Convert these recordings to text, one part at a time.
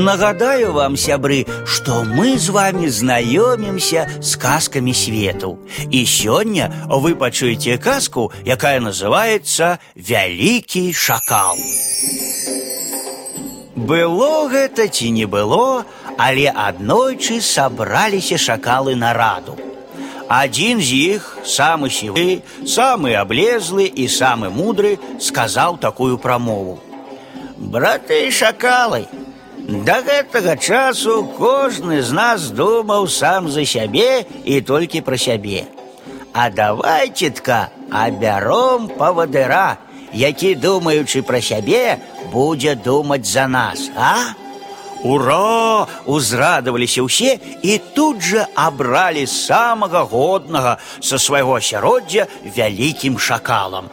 Нагадаю вам, сябры, что мы с вами знаёмімся с казками свету. И сегодня вы пачуеце казку, якая называется «Великий шакал». Было гэта ці не было, але аднойчы сабраліся шакалы на раду. Один з іх, самы сівы, самы аблезлы і самы мудры, сказаў такую прамову. Браты шакалы, да гэтага часу кожны з нас думаў сам за сябе і толькі пра сябе. А давайцетка абяром павадыра, які, думаючы пра сябе, будзе думаць за нас, а? Ура! Узрадаваліся ўсе і тут жа абралі самага годнага са свайго асяроддзя вялікім шакалам.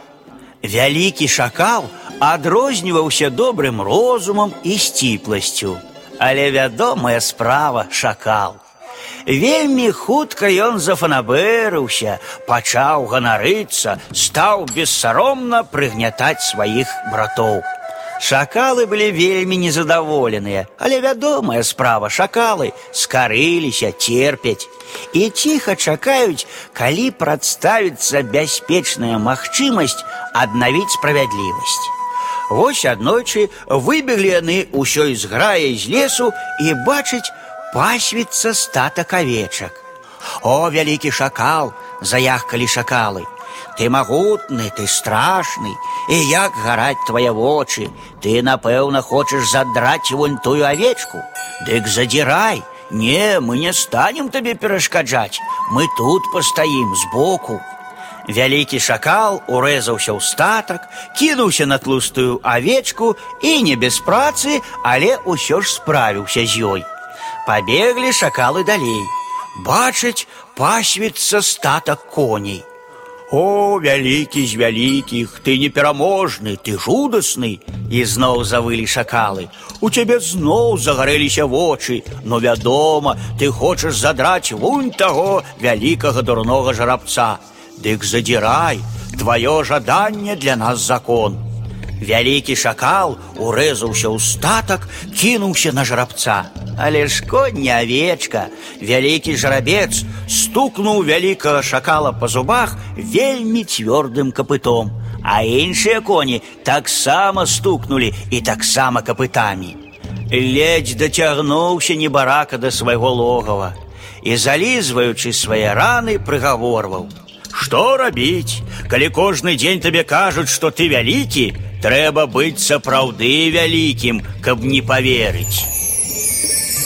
Вялікі шакал адрозніваўся добрым розумам і сціпласцю. Але вядомая справа шакал. Вельмі хутка ён зафанабэрыўся, пачаў ганарыцца, стаў бессаромна прыгнятаць сваіх братоў. Шакалы былі вельмі незадаволеныя, але вядомая справа шакалы скарыліся, терпяць і ціха чакаюць, калі прадставіцца бяспечная магчымасць аднавіць справядлівасць. Вось аднойчы выбеглі яны ўсёй зграяй з лесу і бачыць пасвіцца статак авечак. О, вялікі шакал, заяхкалі шакалы. Ты магутны, ты страшны, і як гараць твае вочы, ты, напэўна, хочаш задраць вунь тую авечку. Дык задзірай, Не, мы не станем табе перашкаджаць. Мы тут пастаім збоку. Вялікі шакал урэзаўся ў статак, кінуўся на тлустую авечку і не без працы, але ўсё ж справіўся з ёй. Пабеглі шакалы далей. Бачыць, пасвіцца статак коней. О, вялікі з вялікіх, ты непераможны, ты жудасны, і зноў завылі шакалы. У цябе зноў загарэліся вочы, но вядома, ты хочаш задраць вунь таго вялікага дурнога жарабца. Дык задзірай, твоё жаданне для нас закон. Вялікі шакал урэзаўся ў статак, кінуўся на жарабца. Але ж конь не авечка, вялікі жарабец стукнуў вялікага шакала па зубах вельмі цвёрдым капытом, а іншыя коні таксама стукнулі і таксама капытамі. Ледзь дацягнуўся небарака да свайго логава і залізваючы свае раны прыгаворваў: Што рабіць, калі кожны дзень табе кажуць, што ты вялікі, трэба быць сапраўды вялікім, каб не паверыць.